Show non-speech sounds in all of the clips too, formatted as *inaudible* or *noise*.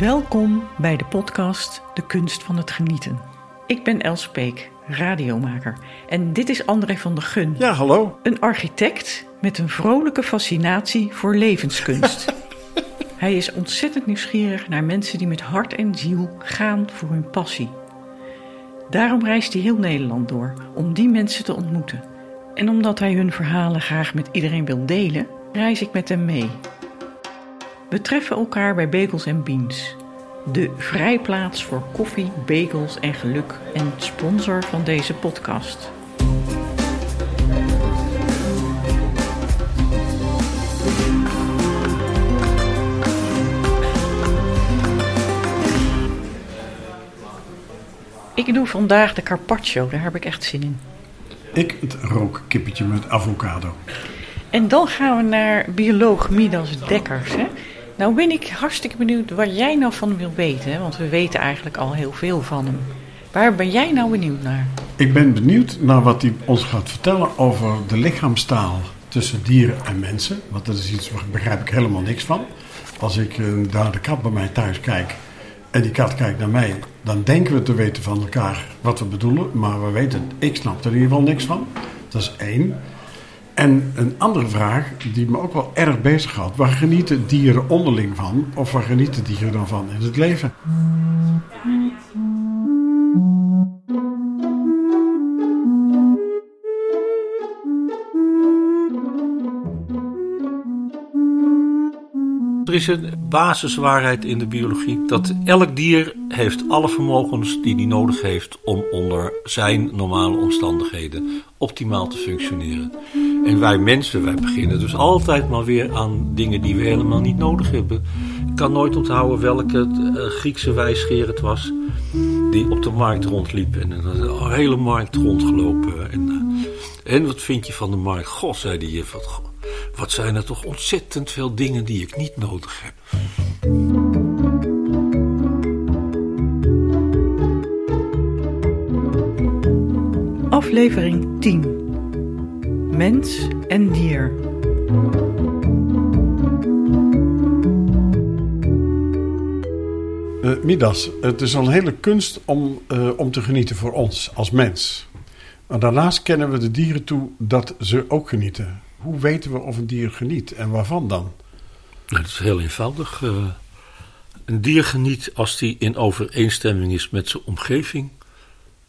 Welkom bij de podcast De Kunst van het Genieten. Ik ben Els Peek, radiomaker. En dit is André van der Gun. Ja, hallo. Een architect met een vrolijke fascinatie voor levenskunst. *laughs* Hij is ontzettend nieuwsgierig naar mensen die met hart en ziel gaan voor hun passie. Daarom reist hij heel Nederland door om die mensen te ontmoeten. En omdat hij hun verhalen graag met iedereen wil delen, reis ik met hem mee. We treffen elkaar bij Bagels Beans, de vrijplaats voor koffie, bagels en geluk en sponsor van deze podcast. Ik doe vandaag de carpaccio, daar heb ik echt zin in. Ik het rookkippetje met avocado. En dan gaan we naar bioloog Midas Dekkers. Hè? Nou ben ik hartstikke benieuwd wat jij nou van wil weten. Want we weten eigenlijk al heel veel van hem. Waar ben jij nou benieuwd naar? Ik ben benieuwd naar wat hij ons gaat vertellen over de lichaamstaal tussen dieren en mensen. Want dat is iets waar begrijp ik helemaal niks van. Als ik uh, naar de kat bij mij thuis kijk en die kat kijkt naar mij, dan denken we te weten van elkaar wat we bedoelen. Maar we weten, ik snap er in ieder geval niks van. Dat is één. En een andere vraag die me ook wel erg bezig had. Waar genieten dieren onderling van? Of waar genieten dieren dan van in het leven? Is een basiswaarheid in de biologie dat elk dier heeft alle vermogens die hij nodig heeft om onder zijn normale omstandigheden optimaal te functioneren. En wij mensen, wij beginnen dus altijd maar weer aan dingen die we helemaal niet nodig hebben. Ik kan nooit onthouden welke uh, Griekse wijsgeer het was die op de markt rondliep en een hele markt rondgelopen. En, uh, en wat vind je van de markt? God, zei die, wat, wat zijn er toch ontzettend veel dingen die ik niet nodig heb. Aflevering 10 Mens en dier. Uh, Midas, het is al een hele kunst om, uh, om te genieten voor ons als mens. Maar daarnaast kennen we de dieren toe dat ze ook genieten. Hoe weten we of een dier geniet en waarvan dan? Nou, dat is heel eenvoudig. Uh, een dier geniet als die in overeenstemming is met zijn omgeving.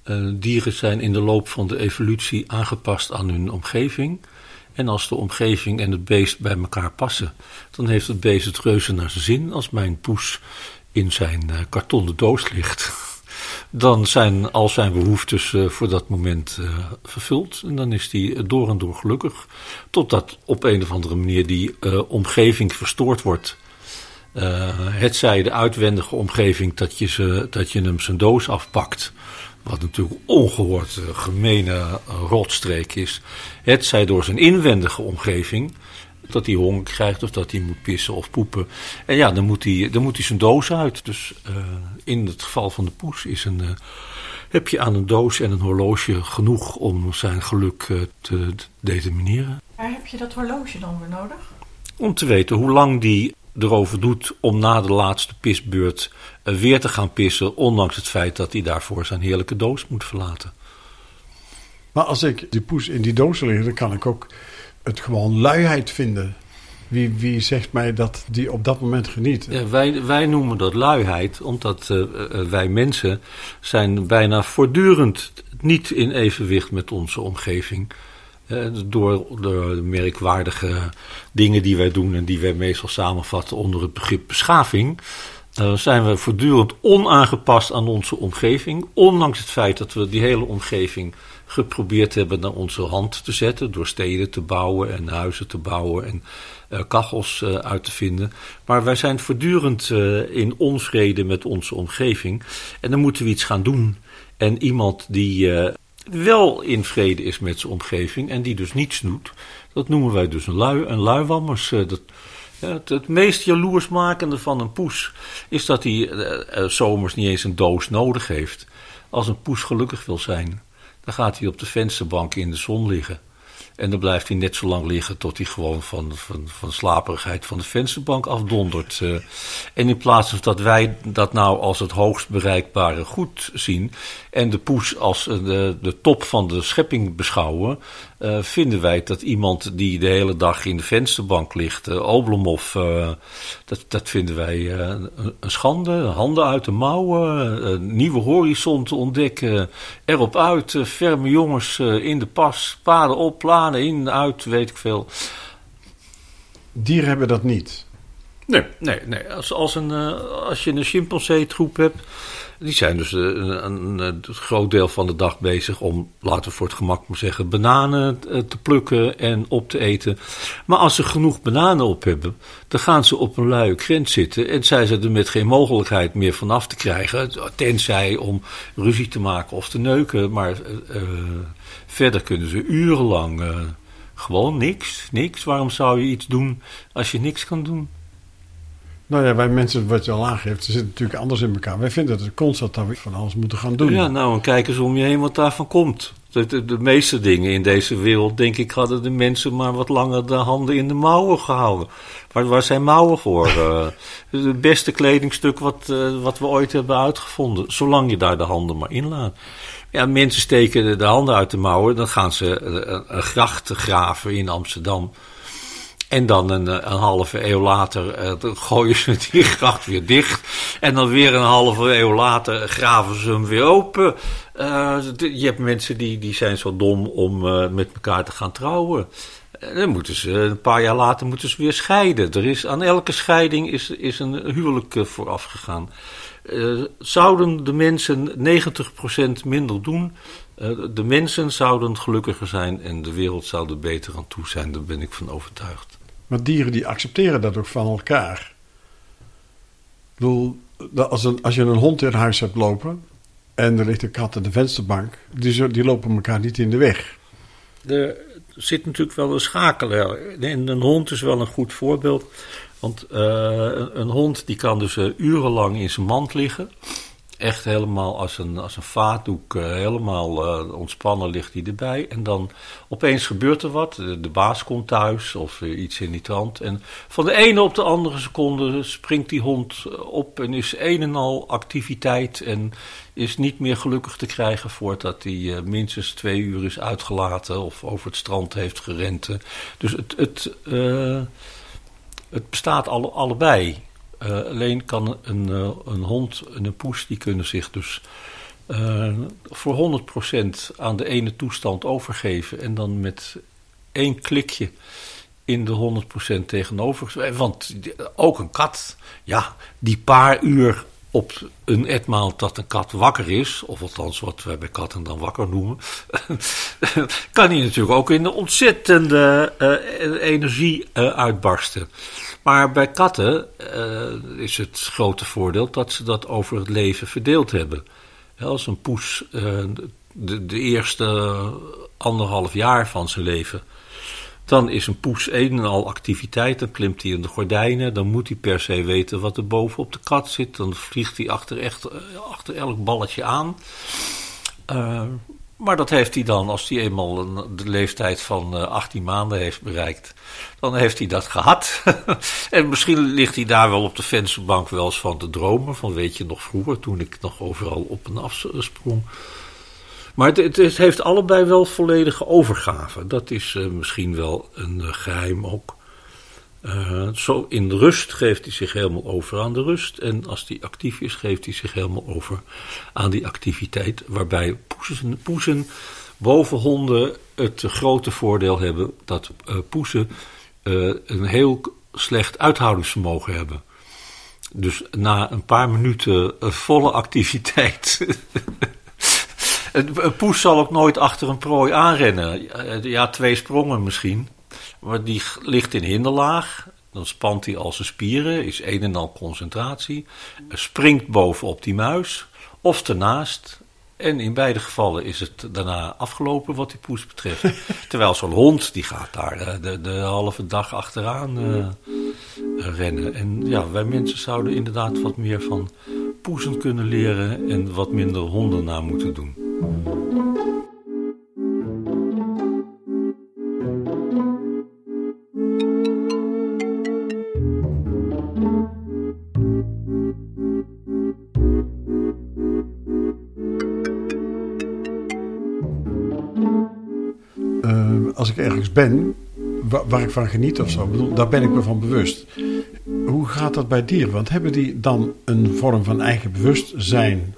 Uh, dieren zijn in de loop van de evolutie aangepast aan hun omgeving. En als de omgeving en het beest bij elkaar passen, dan heeft het beest het reuze naar zijn zin. Als mijn poes in zijn uh, kartonnen doos ligt, dan zijn al zijn behoeftes uh, voor dat moment uh, vervuld. En dan is hij door en door gelukkig. Totdat op een of andere manier die uh, omgeving verstoord wordt. het zij de uitwendige omgeving dat je, ze, dat je hem zijn doos afpakt. Wat natuurlijk ongehoord gemene rotstreek is. Het zij door zijn inwendige omgeving dat hij honger krijgt of dat hij moet pissen of poepen. En ja, dan moet hij, dan moet hij zijn doos uit. Dus uh, in het geval van de poes is een, uh, heb je aan een doos en een horloge genoeg om zijn geluk uh, te determineren. Waar heb je dat horloge dan voor nodig? Om te weten hoe lang die erover doet om na de laatste pisbeurt weer te gaan pissen, ondanks het feit dat hij daarvoor zijn heerlijke doos moet verlaten. Maar als ik die poes in die doos lig, dan kan ik ook het gewoon luiheid vinden. Wie, wie zegt mij dat die op dat moment geniet? Ja, wij, wij noemen dat luiheid, omdat uh, wij mensen zijn bijna voortdurend niet in evenwicht met onze omgeving. Uh, door, door de merkwaardige dingen die wij doen en die wij meestal samenvatten onder het begrip beschaving. Uh, zijn we voortdurend onaangepast aan onze omgeving. Ondanks het feit dat we die hele omgeving geprobeerd hebben naar onze hand te zetten. Door steden te bouwen en huizen te bouwen en uh, kachels uh, uit te vinden. Maar wij zijn voortdurend in onvrede met onze omgeving. En dan moeten we iets gaan doen. En iemand die wel in vrede is met zijn omgeving en die dus niets doet. Dat noemen wij dus een, lui, een luiwammers. dat, het, meest jaloersmakende van een poes is dat hij zomers niet eens een doos nodig heeft. Als een poes gelukkig wil zijn dan gaat hij op de vensterbank in de zon liggen. En dan blijft hij net zo lang liggen tot hij gewoon van, van, van slaperigheid van de vensterbank afdondert. Uh, en in plaats van dat wij dat nou als het hoogst bereikbare goed zien en de poes als de, de top van de schepping beschouwen, uh, vinden wij dat iemand die de hele dag in de vensterbank ligt, uh, Oblomov, dat, dat vinden wij een, een, schande. Handen uit de mouwen, nieuwe horizon te ontdekken, erop uit, ferme jongens in de pas, paden op, planen in, uit, weet ik veel. Dieren hebben dat niet. Nee, nee, nee. Als, als, een, als je een chimpansee-troep hebt die zijn dus eh, een, een, een, groot deel van de dag bezig om, laten we voor het gemak maar zeggen, bananen eh, te plukken en op te eten. Maar als ze genoeg bananen op hebben, dan gaan ze op een luie grens zitten en zijn ze er met geen mogelijkheid meer vanaf te krijgen. Tenzij om ruzie te maken of te neuken. Maar verder kunnen ze urenlang gewoon niks, niks. Waarom zou je iets doen als je niks kan doen? Nou ja, wij mensen, wat je al aangeeft, ze zitten natuurlijk anders in elkaar. Wij vinden dat we constant van alles moeten gaan doen. Ja, nou, en kijk eens om je heen wat daarvan komt. De, de, meeste dingen in deze wereld, denk ik, hadden de mensen maar wat langer de handen in de mouwen gehouden. Waar, waar zijn mouwen voor? uh, *laughs* het beste kledingstuk wat, uh, wat we ooit hebben uitgevonden. Zolang je daar de handen maar in laat. Ja, mensen steken de handen uit de mouwen, dan gaan ze een, een gracht graven in Amsterdam. En dan een, eh, een halve eeuw later uh, gooien ze die *laughs* gracht weer dicht. En dan weer een halve eeuw later graven ze hem weer open. Uh, je hebt mensen die, die zijn zo dom om met elkaar te gaan trouwen. En dan moeten ze, een paar jaar later moeten ze weer scheiden. Er is, aan elke scheiding is, is een huwelijk vooraf gegaan. zouden de mensen 90% minder doen, de mensen zouden gelukkiger zijn en de wereld zou er beter aan toe zijn. Daar ben ik van overtuigd. Maar dieren die accepteren dat ook van elkaar. Ik bedoel, als, als je een hond in huis hebt lopen en er ligt een kat in de vensterbank, die, die lopen elkaar niet in de weg. Er zit natuurlijk wel een schakelen. En een hond is wel een goed voorbeeld. Want uh, een, hond die kan dus uh, urenlang in zijn mand liggen echt helemaal als een, als een vaatdoek, uh, helemaal uh, ontspannen ligt hij erbij. En dan opeens gebeurt er wat. De, baas komt thuis of uh, iets in die trant. En van de ene op de andere seconde springt die hond op en is een en al activiteit. En is niet meer gelukkig te krijgen voordat hij minstens twee uur is uitgelaten of over het strand heeft gerend. Dus het, het, het bestaat alle, allebei. Uh, alleen kan een, uh, een hond en een poes die kunnen zich dus uh, voor 100% aan de ene toestand overgeven en dan met één klikje in de 100% tegenover. Want ook een kat, ja, die paar uur op een etmaal dat een kat wakker is, of althans wat wij bij katten dan wakker noemen, *laughs* kan hij natuurlijk ook in de ontzettende energie uitbarsten. Maar bij katten uh, is het grote voordeel dat ze dat over het leven verdeeld hebben. als een poes uh, de, de, eerste anderhalf jaar van zijn leven. Dan is een poes een en al activiteit. Dan klimt hij in de gordijnen. Dan moet hij per se weten wat er boven op de kat zit. Dan vliegt hij achter, echt, eh, achter elk balletje aan. Uh, maar dat heeft hij dan, als hij eenmaal een, de leeftijd van uh, 18 maanden heeft bereikt, dan heeft hij dat gehad. *laughs* en misschien ligt hij daar wel op de vensterbank wel eens van te dromen. Van weet je nog vroeger, toen ik nog overal op en af sprong. Maar het, het, heeft allebei wel volledige overgave. Dat is uh, misschien wel een uh, geheim ook. Uh, zo in rust geeft hij zich helemaal over aan de rust. En als hij actief is, geeft hij zich helemaal over aan die activiteit. Waarbij poezen, poezen boven honden het grote voordeel hebben dat uh, poezen uh, een heel slecht uithoudingsvermogen hebben. Dus na een paar minuten volle activiteit. *laughs* een poes zal ook nooit achter een prooi aanrennen. Ja, twee sprongen misschien. Maar die ligt in hinderlaag. Dan spant hij al zijn spieren, is een en al concentratie. Springt bovenop die muis of ernaast. En in beide gevallen is het daarna afgelopen wat die poes betreft. *laughs* Terwijl zo'n hond, die gaat daar eh, de, de halve dag achteraan uh, rennen. En ja, wij mensen zouden inderdaad wat meer van poezen kunnen leren en wat minder honden na moeten doen. Ben wa- waar ik van geniet of zo, bedoel, daar ben ik me van bewust. Hoe gaat dat bij dieren? Want hebben die dan een vorm van eigen bewustzijn?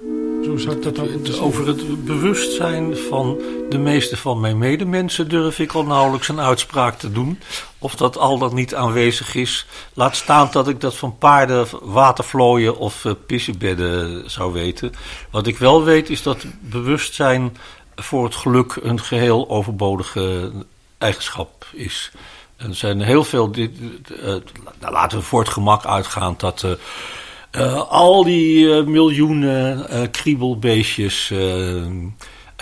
Dat? Over het bewustzijn van de meeste van mijn medemensen durf ik al nauwelijks een uitspraak te doen. Of dat al dan niet aanwezig is. Laat staan dat ik dat van paarden, watervlooien of eh, pissebedden zou weten. Wat ik wel weet is dat bewustzijn voor het geluk een geheel overbodige eigenschap is. En er zijn heel veel. Dit, eh, nou, laten we voor het gemak uitgaan dat. eh, eh, al die miljoenen kriebelbeestjes,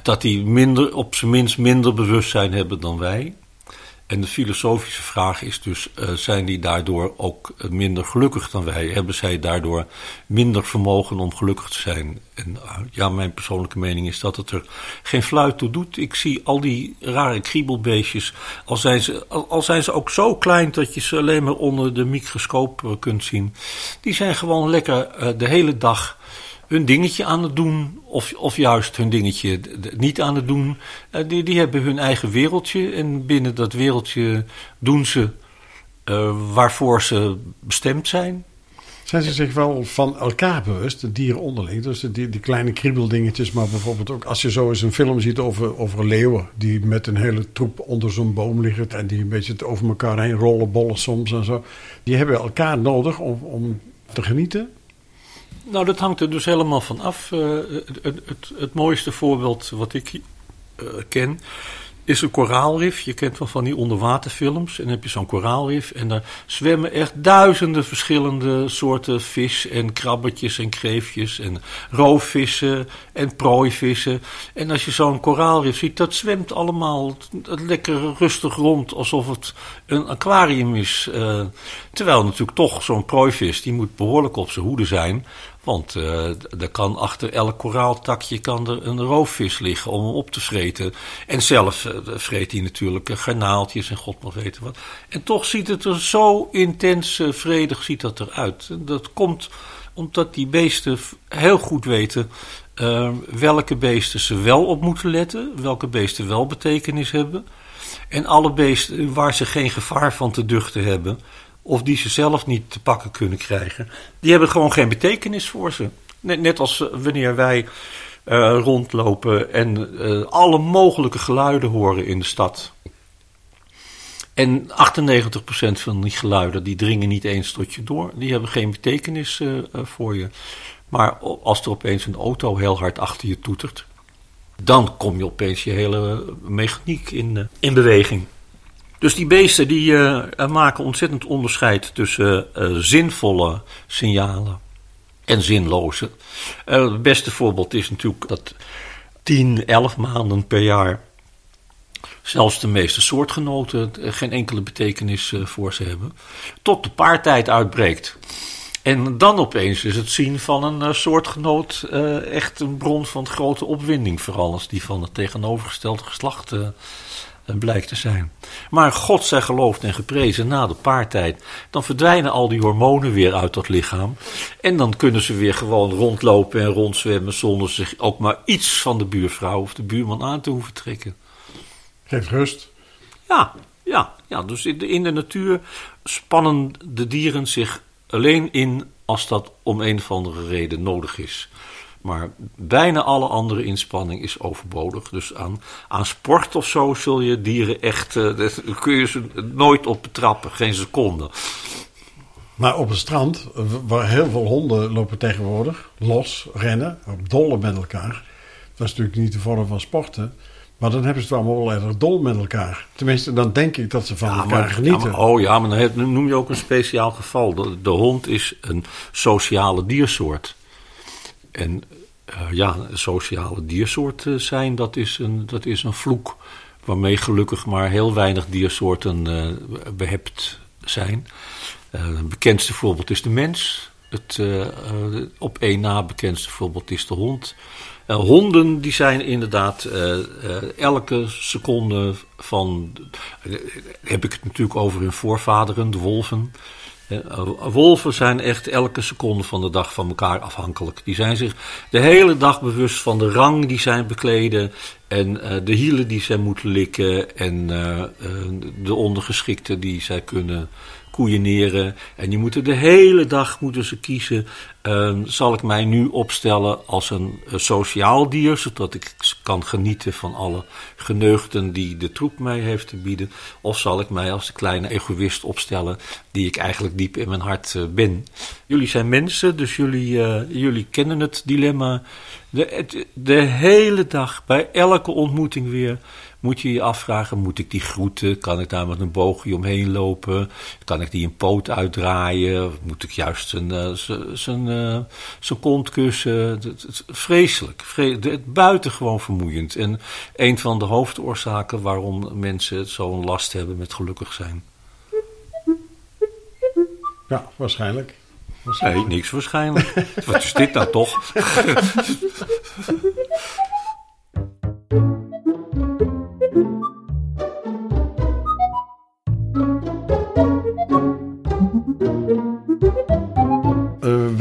dat die minder, op zijn minst minder bewustzijn hebben dan wij. En de filosofische vraag is dus, eh, zijn die daardoor ook eh, minder gelukkig dan wij? Hebben zij daardoor minder vermogen om gelukkig te zijn? En eh, ja, mijn persoonlijke mening is dat het er geen fluit toe doet. Ik zie al die rare kriebelbeestjes, al zijn ze, al, zijn ze ook zo klein dat je ze alleen maar onder de microscoop kunt zien. Die zijn gewoon lekker de hele dag hun dingetje aan het doen, of, of juist hun dingetje niet aan het doen. Eh, die, die hebben hun eigen wereldje en binnen dat wereldje doen ze eh, waarvoor ze bestemd zijn. Zijn ze zich wel van elkaar bewust, de dieren onderling? Dus die, die kleine kriebeldingetjes, maar bijvoorbeeld ook als je zo eens een film ziet over, over leeuwen... die met een hele troep onder zo'n boom liggen... en die een beetje over elkaar heen rollen, bollen soms en zo. Die hebben elkaar nodig om, om te genieten. Nou, dat hangt er dus helemaal van af. Eh, het, het, het, mooiste voorbeeld wat ik eh, ken is een koraalrif. Je kent wel van die onderwaterfilms. En dan heb je zo'n koraalrif. En daar zwemmen echt duizenden verschillende soorten vis. En krabbetjes en kreefjes. En roofvissen en prooivissen. En als je zo'n koraalrif ziet, dat zwemt allemaal lekker rustig rond. Alsof het een aquarium is. Eh, terwijl natuurlijk toch zo'n prooivis, die moet behoorlijk op zijn hoede zijn. Want eh, er kan achter elk koraaltakje kan er een roofvis liggen om hem op te vreten. En zelf eh, vreet hij natuurlijk eh, garnaaltjes en god mag weten wat. En toch ziet het er zo intens vredig ziet dat eruit. Dat komt omdat die beesten heel goed weten welke beesten ze wel op moeten letten. Welke beesten wel betekenis hebben. En alle beesten waar ze geen gevaar van te duchten hebben, of die ze zelf niet te pakken kunnen krijgen, die hebben gewoon geen betekenis voor ze. Net, net als eh, wanneer wij eh, rondlopen en eh, alle mogelijke geluiden horen in de stad. En 98% van die geluiden die dringen niet eens tot je door. Die hebben geen betekenis voor je. Maar als er opeens een auto heel hard achter je toetert, dan kom je opeens je hele mechaniek in, in beweging. Dus die beesten die eh, maken ontzettend onderscheid tussen eh, zinvolle signalen en zinloze. Eh, het beste voorbeeld is natuurlijk dat 10, 11 maanden per jaar zelfs de meeste soortgenoten eh, geen enkele betekenis eh, voor ze hebben. Tot de paartijd uitbreekt. En dan opeens is het zien van een eh, soortgenoot eh, echt een bron van grote opwinding. Vooral als die van het tegenovergestelde geslacht eh, eh, blijkt te zijn. Maar God zij geloofd en geprezen na de paartijd. Dan verdwijnen al die hormonen weer uit dat lichaam. En dan kunnen ze weer gewoon rondlopen en rondzwemmen. zonder zich ook maar iets van de buurvrouw of de buurman aan te hoeven trekken. Geeft rust. Ja, ja, ja. dus in de, in de natuur spannen de dieren zich alleen in als dat om een of andere reden nodig is. Maar bijna alle andere inspanning is overbodig. Dus aan, aan sport of zo zul je dieren echt. daar kun je ze nooit op betrappen, geen seconde. Maar op het strand, waar heel veel honden lopen tegenwoordig, los, rennen, dollen met elkaar. Dat is natuurlijk niet de vorm van sporten. Maar dan hebben ze het allemaal wel erg dol met elkaar. Tenminste, dan denk ik dat ze van elkaar maar, genieten. ja, maar- oh ja, maar dan noem je ook een speciaal geval. De, de hond is een sociale diersoort. En eh, ja, sociale diersoort eh, zijn, dat is, een, dat is een vloek. Waarmee gelukkig maar heel weinig diersoorten eh, behept zijn. Het bekendste voorbeeld is de mens. Het op één na bekendste voorbeeld is de hond. Honden die zijn inderdaad elke seconde van. heb ik het natuurlijk over hun voorvaderen, de wolven. Eh, wolven zijn echt elke seconde van de dag van elkaar afhankelijk. Die zijn zich de hele dag bewust van de rang die zij bekleden En de hielen die zij moeten likken en de ondergeschikte die zij kunnen koeieneren. En die moeten de hele dag moeten ze kiezen. Ehm, zal ik mij nu opstellen als een sociaal dier, zodat ik kan genieten van alle geneugten die de troep mij heeft te bieden? Of zal ik mij als de kleine egoïst opstellen, die ik eigenlijk diep in mijn hart uh, ben? Jullie zijn mensen, dus jullie, uh, jullie kennen het dilemma. De hele dag, bij elke ontmoeting weer moet je je afvragen, moet ik die groeten? Kan ik daar met een boogje omheen lopen? Kan ik die een poot uitdraaien? Moet ik juist zijn, uh, zijn, uh, zijn kont kussen? Het, vreselijk, het, buitengewoon vermoeiend. En een van de hoofdoorzaken waarom mensen zo'n last hebben met gelukkig zijn. Ja, waarschijnlijk. waarschijnlijk. Nee, niks waarschijnlijk. *laughs* Wat is dit nou toch? *laughs*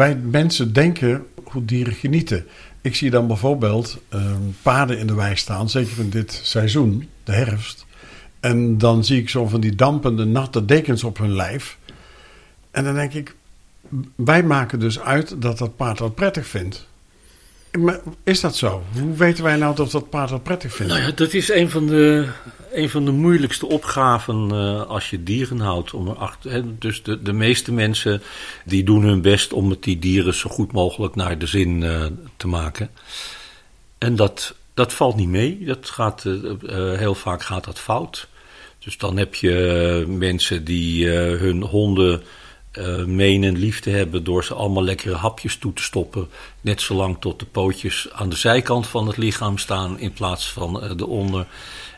wij mensen denken hoe dieren genieten. Ik zie dan bijvoorbeeld uh, paarden in de wei staan, zeker in dit seizoen, de herfst. En dan zie ik zo van die dampende, natte dekens op hun lijf. En dan denk ik, wij maken dus uit dat dat paard dat prettig vindt. Maar is dat zo? Hoe weten wij nou dat dat paard dat prettig vindt? Nou ja, dat is een van de, een van de moeilijkste opgaven uh, als je dieren houdt. Om hè, dus de, de meeste mensen die doen hun best om het die dieren zo goed mogelijk naar de zin uh, te maken. En dat, dat valt niet mee. Dat gaat, uh, heel vaak gaat dat fout. Dus dan heb je mensen die hun honden uh, menen lief te hebben door ze allemaal lekkere hapjes toe te stoppen. Net zolang tot de pootjes aan de zijkant van het lichaam staan in plaats van uh, de onder.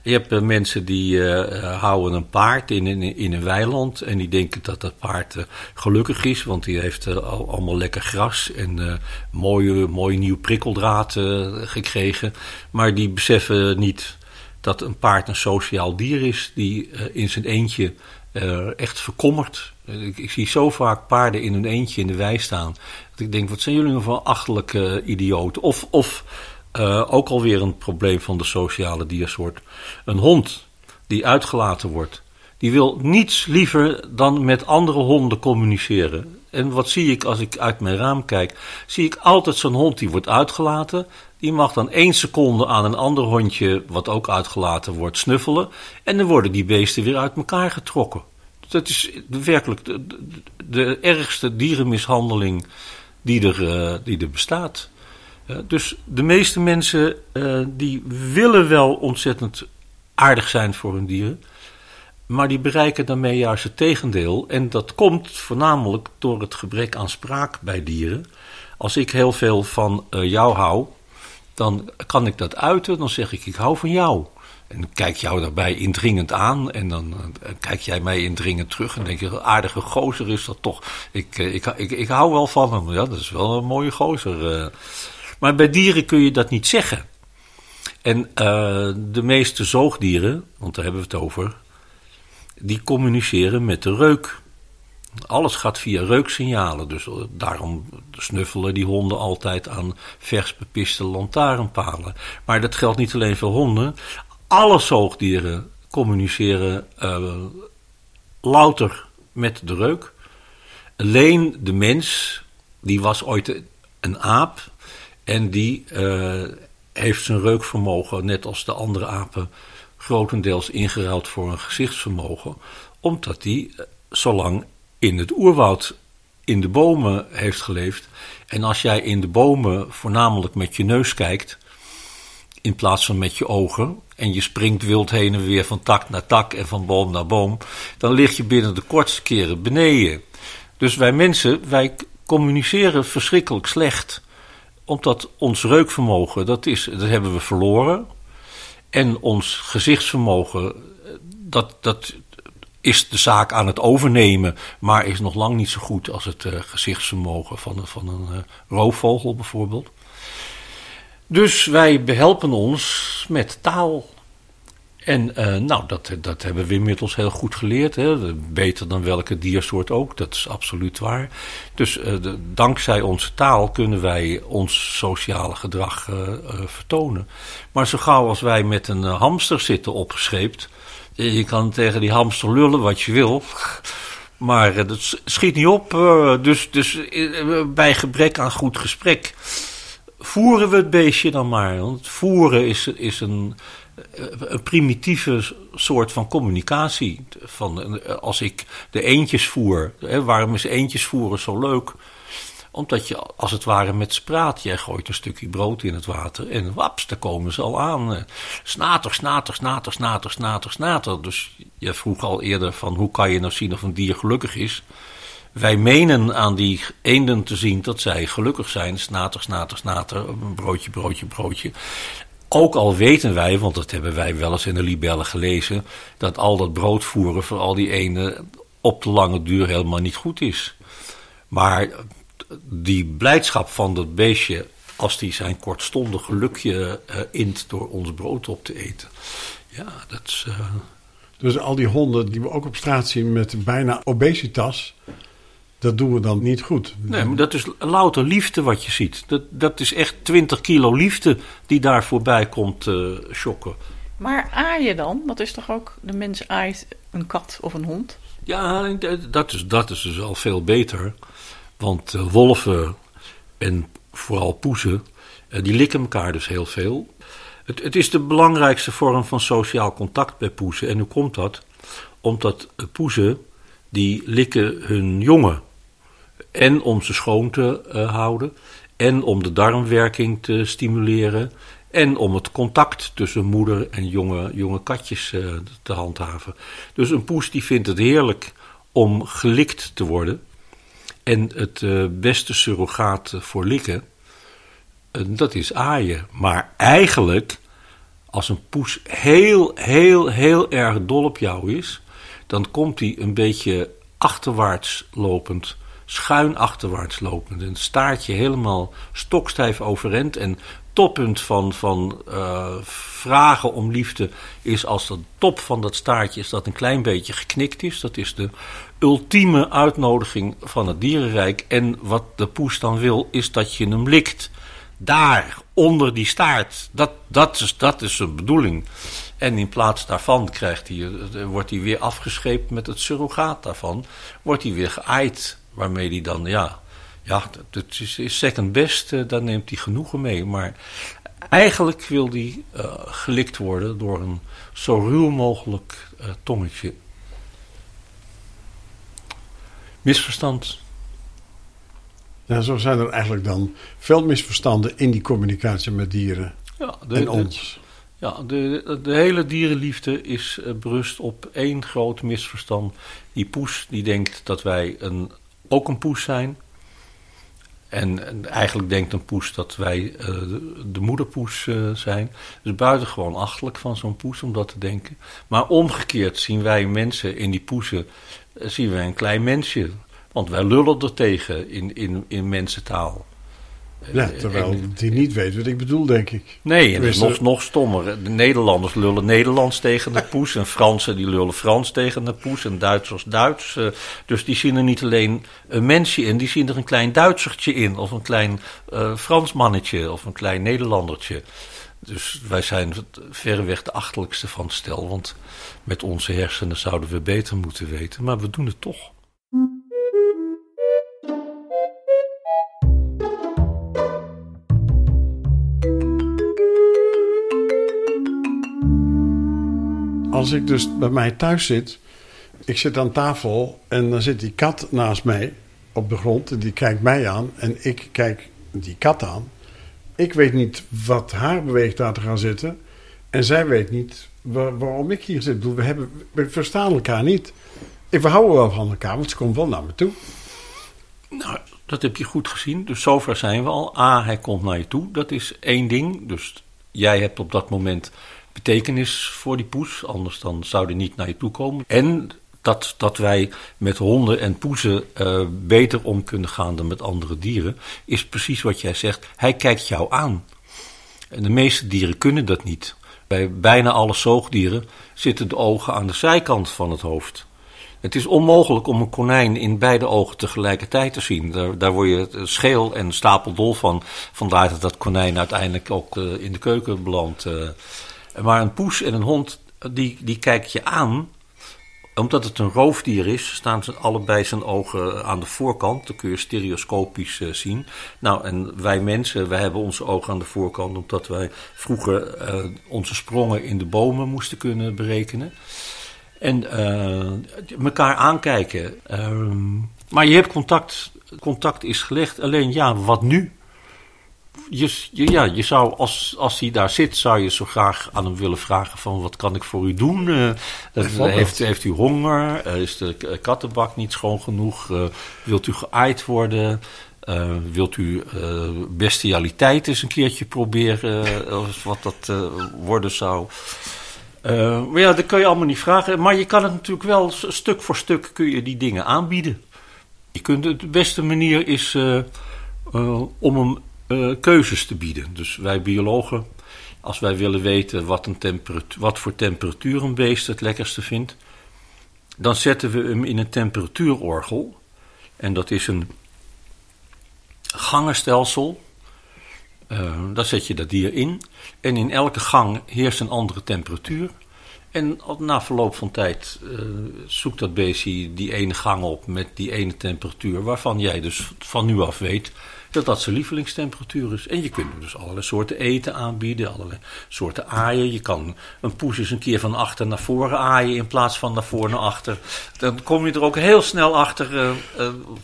Je hebt uh, mensen die houden een paard in, in, in, een weiland en die denken dat dat paard gelukkig is, want die heeft al, allemaal lekker gras en mooie, mooi nieuw prikkeldraad gekregen. Maar die beseffen niet dat een paard een sociaal dier is die in zijn eentje echt verkommert ik, ik, zie zo vaak paarden in hun eentje in de wei staan. Dat ik denk, wat zijn jullie voor achterlijke uh, idioten? Of, of ook alweer een probleem van de sociale diersoort. Een hond die uitgelaten wordt. Die wil niets liever dan met andere honden communiceren. En wat zie ik als ik uit mijn raam kijk? Zie ik altijd zo'n hond die wordt uitgelaten. Die mag dan één seconde aan een ander hondje, wat ook uitgelaten wordt, snuffelen. En dan worden die beesten weer uit elkaar getrokken. Dat is werkelijk de, de, ergste dierenmishandeling die er, uh, die er bestaat. Uh, dus de meeste mensen uh, die willen wel ontzettend aardig zijn voor hun dieren. Maar die bereiken daarmee juist het tegendeel. En dat komt voornamelijk door het gebrek aan spraak bij dieren. Als ik heel veel van jou hou, dan kan ik dat uiten. Dan zeg ik: Ik hou van jou. En kijk jou daarbij indringend aan. En dan uh, kijk jij mij indringend terug. En denk je, aardige gozer is dat toch. Ik, uh, ik, ik, ik, hou wel van hem. Ja, dat is wel een mooie gozer. Maar bij dieren kun je dat niet zeggen. En de meeste zoogdieren, want daar hebben we het over, die communiceren met de reuk. Alles gaat via reuksignalen. Dus daarom snuffelen die honden altijd aan vers bepiste lantaarnpalen. Maar dat geldt niet alleen voor honden alle zoogdieren communiceren uh, louter met de reuk. Alleen de mens, die was ooit een aap en die uh, heeft zijn reukvermogen, net als de andere apen, grotendeels ingeruild voor een gezichtsvermogen, omdat die uh, zo lang in het oerwoud in de bomen heeft geleefd. En als jij in de bomen voornamelijk met je neus kijkt, in plaats van met je ogen, en je springt wild heen en weer van tak naar tak en van boom naar boom, dan lig je binnen de kortste keren beneden. Dus wij mensen, wij communiceren verschrikkelijk slecht. Omdat ons reukvermogen, dat, is, dat hebben we verloren. En ons gezichtsvermogen, dat, dat is de zaak aan het overnemen, maar is nog lang niet zo goed als het uh, gezichtsvermogen van, van een uh, roofvogel bijvoorbeeld. Dus wij behelpen ons met taal. En uh, nou, dat, dat hebben we inmiddels heel goed geleerd. Hè. Beter dan welke diersoort ook, dat is absoluut waar. Dus de, dankzij onze taal kunnen wij ons sociale gedrag uh, vertonen. Maar zo gauw als wij met een hamster zitten opgescheept... je kan tegen die hamster lullen wat je wil... Maar dat schiet niet op. dus dus bij gebrek aan goed gesprek voeren we het beestje dan maar. Want voeren is, is een, een primitieve soort van communicatie. Van, als ik de eentjes voer. Hè, waarom is eentjes voeren zo leuk? Omdat je als het ware met spraat, jij gooit een stukje brood in het water en waps, daar komen ze al aan. Snater, snater, snater, snater, snater, snater. Dus je vroeg al eerder van hoe kan je nou zien of een dier gelukkig is? Wij menen aan die eenden te zien dat zij gelukkig zijn. Snater, snater, snater, broodje, broodje, broodje. Ook al weten wij, want dat hebben wij wel eens in de libellen gelezen, dat al dat broodvoeren voor al die eenden op de lange duur helemaal niet goed is. Maar die blijdschap van dat beestje, als die zijn kortstondig gelukje uh, int door ons brood op te eten. Ja, dat is. Uh... Dus al die honden die we ook op straat zien met bijna obesitas, dat doen we dan niet goed. Nee, maar dat is louter liefde wat je ziet. Dat, dat is echt 20 kilo liefde die daar voorbij komt uh, shocken. Maar aaien dan? Dat is toch ook, de mens aait een kat of een hond? Ja, dat is, dat is dus al veel beter. Want uh, wolven en vooral poezen, uh, die likken elkaar dus heel veel. Het, het, is de belangrijkste vorm van sociaal contact bij poezen. En hoe komt dat? Omdat poezen, die likken hun jongen. En om ze schoon te uh, houden. En om de darmwerking te stimuleren. En om het contact tussen moeder en jonge, jonge katjes uh, te handhaven. Dus een poes die vindt het heerlijk om gelikt te worden. En het uh, beste surrogaat voor likken, dat is aaien. Maar eigenlijk, als een poes heel, heel, heel erg dol op jou is, dan komt hij een beetje achterwaarts lopend schuin achterwaarts lopend. Een staartje helemaal stokstijf overend. En toppunt van, van uh, vragen om liefde is als de top van dat staartje is dat een klein beetje geknikt is. Dat is de ultieme uitnodiging van het dierenrijk. En wat de poes dan wil, is dat je hem likt. Daar, onder die staart. Dat, dat, is, dat is zijn bedoeling. En in plaats daarvan krijgt hij, eh, wordt hij weer afgescheept met het surrogaat daarvan. Wordt hij weer geaaid waarmee hij dan, ja, ja dat is, second best, uh, daar neemt hij genoegen mee. Maar eigenlijk wil hij uh, gelikt worden door een zo ruw mogelijk uh, tongetje. Misverstand. Ja, zo zijn er eigenlijk dan veel misverstanden in die communicatie met dieren ja, de, en ons. Ja, de, de hele dierenliefde is berust op één groot misverstand. Die poes die denkt dat wij een ook een poes zijn. En, eigenlijk denkt een poes dat wij uh, de, de, moederpoes uh, zijn. Dus buitengewoon achtelijk van zo'n poes om dat te denken. Maar omgekeerd zien wij mensen in die poesen, uh, zien wij een klein mensje. Want wij lullen er tegen in, in, in mensentaal. Ja, terwijl die niet weet wat ik bedoel, denk ik. Nee, en dat is nog, nog stommer. De Nederlanders lullen Nederlands tegen de poes. En Fransen die lullen Frans tegen de poes. En Duitsers Duits. Eh, dus die zien er niet alleen een mensje in. Die zien er een klein Duitsertje in. Of een klein uh, Frans mannetje. Of een klein Nederlandertje. Dus wij zijn verreweg de achterlijkste van het stel. Want met onze hersenen zouden we beter moeten weten. Maar we doen het toch. Als ik dus bij mij thuis zit, ik zit aan tafel en dan zit die kat naast mij op de grond en die kijkt mij aan en ik kijk die kat aan. Ik weet niet wat haar beweegt daar te gaan zitten en zij weet niet waarom ik hier zit. We, hebben, we verstaan elkaar niet. We houden wel van elkaar, want ze komt wel naar me toe. Nou, dat heb je goed gezien. Dus zover zijn we al. A, hij komt naar je toe. Dat is één ding. Dus jij hebt op dat moment betekenis voor die poes. Anders dan zou die niet naar je toe komen. En dat, dat wij met honden en poezen uh, beter om kunnen gaan dan met andere dieren, is precies wat jij zegt. Hij kijkt jou aan. En de meeste dieren kunnen dat niet. Bij bijna alle zoogdieren zitten de ogen aan de zijkant van het hoofd. Het is onmogelijk om een konijn in beide ogen tegelijkertijd te zien. Daar, word je scheel en stapeldol van. Vandaar dat dat konijn uiteindelijk ook uh, in de keuken belandt. Uh. Maar een poes en een hond, die, die kijk je aan. Omdat het een roofdier is, staan ze allebei zijn ogen aan de voorkant. Dan kun je stereoscopisch uh, zien. Nou, en wij mensen, wij hebben onze ogen aan de voorkant... omdat wij vroeger onze sprongen in de bomen moesten kunnen berekenen. En uh, elkaar aankijken. Uh, maar je hebt contact. Contact is gelegd. Alleen ja, wat nu? Je, je, ja, je zou, als, als hij daar zit, zou je zo graag aan hem willen vragen van wat kan ik voor u doen? Uh, heeft, heeft u honger? is de kattenbak niet schoon genoeg? wilt u geaaid worden? wilt u bestialiteit eens een keertje proberen? wat dat worden zou? Maar ja, dat kun je allemaal niet vragen. Maar je kan het natuurlijk wel stuk voor stuk kun je die dingen aanbieden. Je kunt, de beste manier is om hem keuzes te bieden. Dus wij biologen, als wij willen weten wat, een wat voor temperatuur een beest het lekkerste vindt, dan zetten we hem in een temperatuurorgel. En dat is een gangenstelsel uh, daar zet je dat dier in. En in elke gang heerst een andere temperatuur. En na verloop van tijd uh, zoekt dat beestje die ene gang op met die ene temperatuur, waarvan jij dus van nu af weet dat dat zijn lievelingstemperatuur is. En je kunt dus allerlei soorten eten aanbieden, allerlei soorten aaien. Je kan een poes eens een keer van achter naar voren aaien in plaats van naar voren naar achter. Dan kom je er ook heel snel achter uh,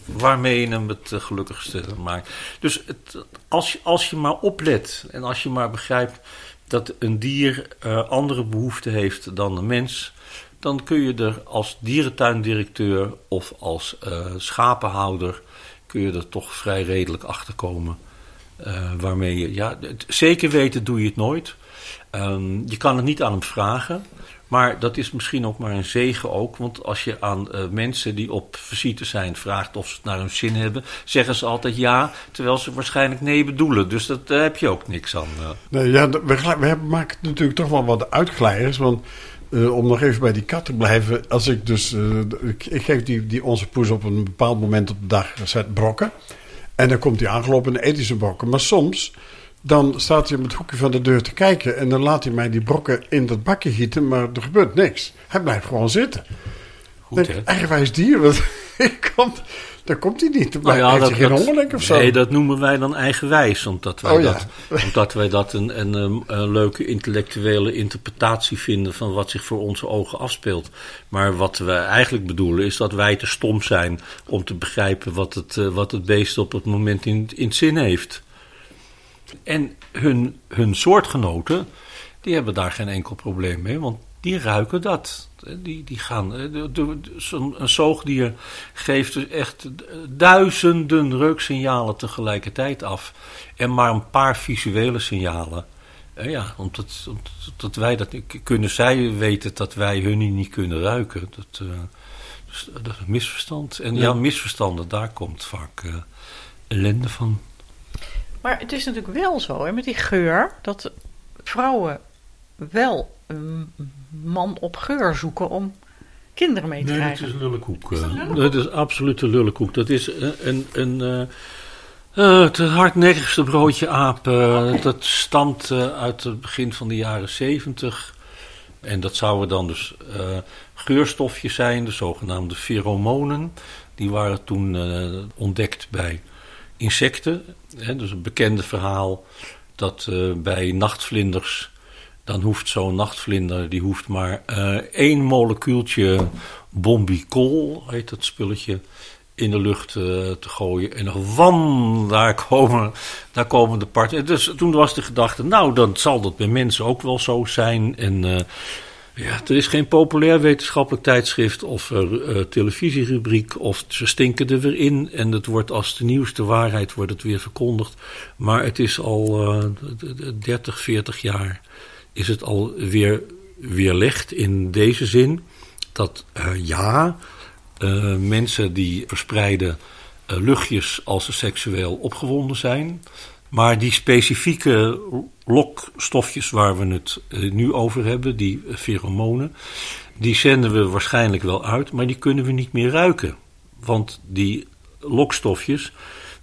waarmee je hem het uh, gelukkigste maakt. Dus het, als, je, als je maar oplet en als je maar begrijpt dat een dier andere behoeften heeft dan een mens dan kun je er als dierentuindirecteur of als schapenhouder kun je er toch vrij redelijk achter komen. Uh, waarmee je, ja, zeker weten doe je het nooit. Um, je kan het niet aan hem vragen. Maar dat is misschien ook maar een zegen ook. Want als je aan uh, mensen die op visite zijn vraagt of ze het naar hun zin hebben, zeggen ze altijd ja, terwijl ze waarschijnlijk nee bedoelen. Dus dat, daar heb je ook niks aan. Uh. Nee, ja, we, we maken natuurlijk toch wel wat uitglijders. Want uh, om nog even bij die kat te blijven. Als ik dus. Uh, ik, ik, geef die, die onze poes op een bepaald moment op de dag zet brokken. En dan komt hij aangelopen en eet hij zijn brokken. Maar soms. Dan staat hij op het hoekje van de deur te kijken. En dan laat hij mij die brokken in dat bakje gieten. Maar er gebeurt niks. Hij blijft gewoon zitten. Goed, hè? Eigenwijs dier. Want *laughs* ik kom, daar komt hij niet. Nou ja, dat, geen hongerlijk of zo? Nee, dat noemen wij dan eigenwijs. Omdat wij, oh, dat, *laughs* omdat wij dat een, een, een, leuke intellectuele interpretatie vinden van wat zich voor onze ogen afspeelt. Maar wat wij eigenlijk bedoelen is dat wij te stom zijn om te begrijpen wat het, uh, wat het beest op het moment in, in zin heeft. En hun, hun soortgenoten, die hebben daar geen enkel probleem mee. Want die ruiken dat. Die, die gaan, een zoogdier geeft dus echt duizenden reuksignalen tegelijkertijd af. En maar een paar visuele signalen. Ja, omdat, omdat wij dat kunnen zij weten dat wij hun niet kunnen ruiken. Dat, uh, dus, dat is een misverstand. En ja, misverstanden, daar komt vaak uh, ellende van. Maar het is natuurlijk wel zo, hè, met die geur, dat vrouwen wel een man op geur zoeken om kinderen mee te nee, krijgen. Nee, het is lullenkoek. Uh, dat is absoluut een lullenkoek. Dat is een, een, een uh, het hardnekkigste broodje aap. Uh, Dat stamt uit het begin van de jaren zeventig. En dat zouden dan dus geurstofjes zijn, de zogenaamde pheromonen. Die waren toen ontdekt bij insecten. Hè, dus een bekende verhaal dat bij nachtvlinders dan hoeft zo'n nachtvlinder, die hoeft maar uh, één molecuultje bombicol, heet dat spulletje, in de lucht uh, te gooien. En dan wam, daar komen, daar komen de parten. Dus toen was de gedachte, nou, dan zal dat bij mensen ook wel zo zijn. En uh, ja, er is geen populair wetenschappelijk tijdschrift of televisierubriek of ze stinken er weer in. En het wordt als de nieuwste waarheid wordt het weer verkondigd. Maar het is al 30, 40 jaar is het alweer weerlegd in deze zin dat uh, ja, uh, mensen die verspreiden uh, luchtjes als ze seksueel opgewonden zijn, Maar die specifieke lokstofjes waar we het eh, nu over hebben, die feromonen, die zenden we waarschijnlijk wel uit, maar die kunnen we niet meer ruiken. Want die lokstofjes,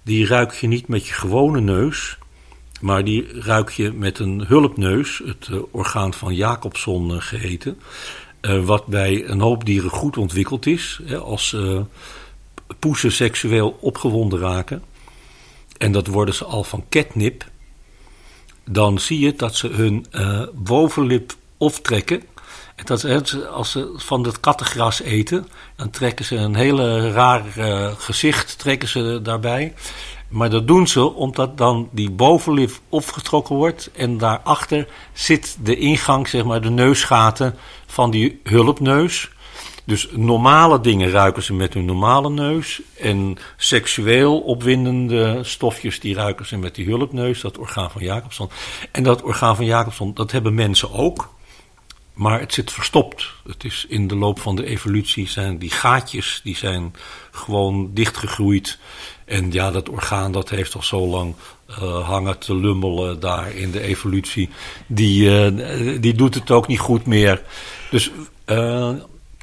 die ruik je niet met je gewone neus, maar die ruik je met een hulpneus, het uh, orgaan van Jacobson uh, geheten, uh, wat bij een hoop dieren goed ontwikkeld is. Als poesen seksueel opgewonden raken, en dat worden ze al van catnip, dan zie je dat ze hun bovenlip oftrekken. En dat, als ze van het kattengras eten, dan trekken ze een hele raar gezicht trekken ze daarbij. Maar dat doen ze omdat dan die bovenlip opgetrokken wordt. En daarachter zit de ingang, zeg maar, de neusgaten van die hulpneus. Dus normale dingen ruiken ze met hun normale neus. En seksueel opwindende stofjes, die ruiken ze met die hulpneus, dat orgaan van Jacobson. En dat orgaan van Jacobson, dat hebben mensen ook. Maar het zit verstopt. Het is in de loop van de evolutie zijn die gaatjes, die zijn gewoon dichtgegroeid. En ja, dat orgaan dat heeft al zo lang uh, hangen te lummelen daar in de evolutie. Die, uh, die doet het ook niet goed meer. Dus, uh,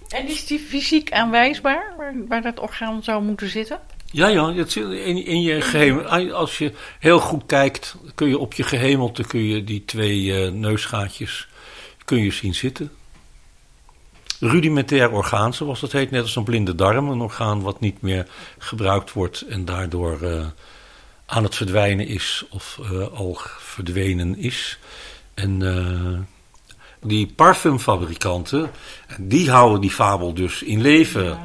en is die fysiek aanwijsbaar waar, waar dat orgaan zou moeten zitten? Ja, ja, het zit in, in je gehemel. Als je heel goed kijkt, kun je op je gehemelte kun je die twee neusgaatjes kun je zien zitten. Rudimentair orgaan, zoals dat heet, net als een blinde darm. Een orgaan wat niet meer gebruikt wordt en daardoor uh, aan het verdwijnen is of uh, al verdwenen is. En uh, die parfumfabrikanten, die houden die fabel dus in leven.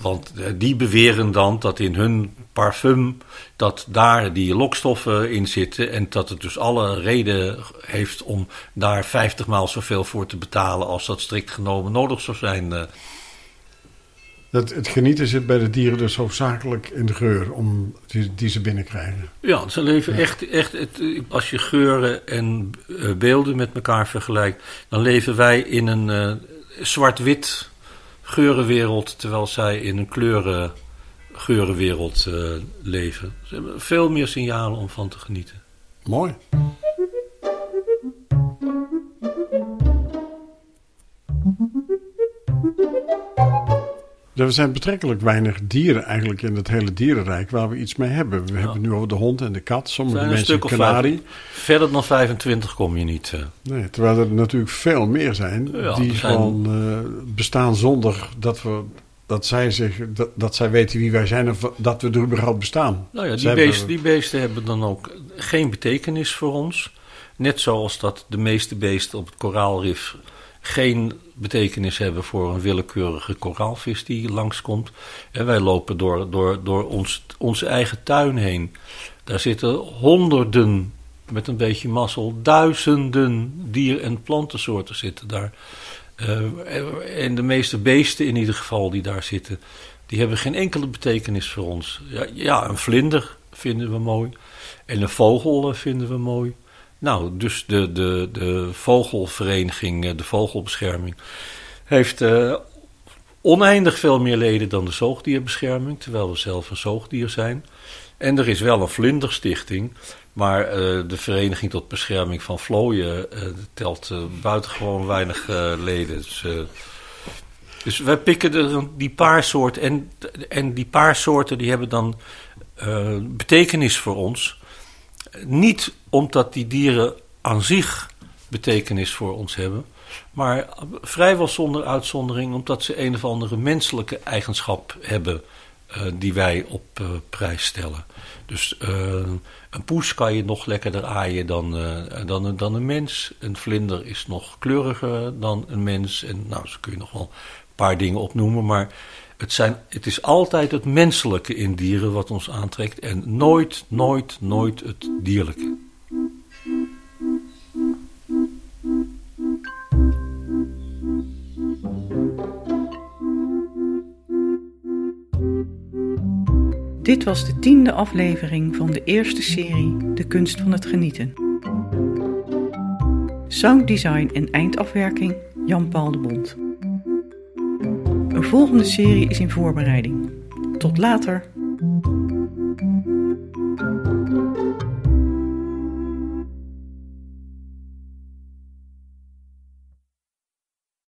Want die beweren dan dat in hun parfum dat daar die lokstoffen in zitten en dat het dus alle reden heeft om daar 50 maal zoveel voor te betalen als dat strikt genomen nodig zou zijn. Eh. Dat het genieten zit bij de dieren dus hoofdzakelijk in de geur om die, die ze binnenkrijgen. Ja, ze leven echt, echt het, als je geuren en beelden met elkaar vergelijkt, dan leven wij in een uh, zwart-wit geurenwereld, terwijl zij in een kleuren geurenwereld uh, leven. Ze hebben veel meer signalen om van te genieten. Mooi. Er zijn betrekkelijk weinig dieren eigenlijk in het hele dierenrijk waar we iets mee hebben. We ja. hebben nu over de hond en de kat. Sommige mensen kanarie. Verder dan 25 kom je niet. Uh. Nee, terwijl er natuurlijk veel meer zijn ja, die zijn... gewoon uh, bestaan zonder dat we dat zij, zich, dat, dat zij weten wie wij zijn of dat we er überhaupt bestaan. Nou ja, die, beesten, die beesten hebben dan ook geen betekenis voor ons. Net zoals dat de meeste beesten op het koraalrif geen betekenis hebben voor een willekeurige koraalvis die langskomt. En wij lopen door, door, door ons, onze eigen tuin heen. Daar zitten honderden, met een beetje mazzel, duizenden dier- en plantensoorten zitten daar. Uh, en de meeste beesten in ieder geval die daar zitten, die hebben geen enkele betekenis voor ons. Ja, ja een vlinder vinden we mooi. En een vogel eh, vinden we mooi. Nou, dus de, de, de vogelvereniging, eh, de vogelbescherming, heeft uh, oneindig veel meer leden dan de zoogdierbescherming, terwijl we zelf een zoogdier zijn. En er is wel een vlinderstichting, maar uh, de Vereniging tot Bescherming van Vlooien telt buitengewoon weinig leden. Dus, dus, wij pikken er die paar soorten. En, en die paar soorten die hebben dan betekenis voor ons. Niet omdat die dieren aan zich betekenis voor ons hebben. Maar vrijwel zonder uitzondering omdat ze een of andere menselijke eigenschap hebben die wij op prijs stellen. Dus een poes kan je nog lekkerder aaien dan, dan, dan een mens. Een vlinder is nog kleuriger dan een mens. En nou, zo kun je nog wel een paar dingen opnoemen. Maar het, zijn, het is altijd het menselijke in dieren wat ons aantrekt. En nooit, nooit, nooit het dierlijke. Dit was de tiende aflevering van de eerste serie De Kunst van het Genieten. Sounddesign en eindafwerking Jan-Paul de Bond. Een volgende serie is in voorbereiding. Tot later!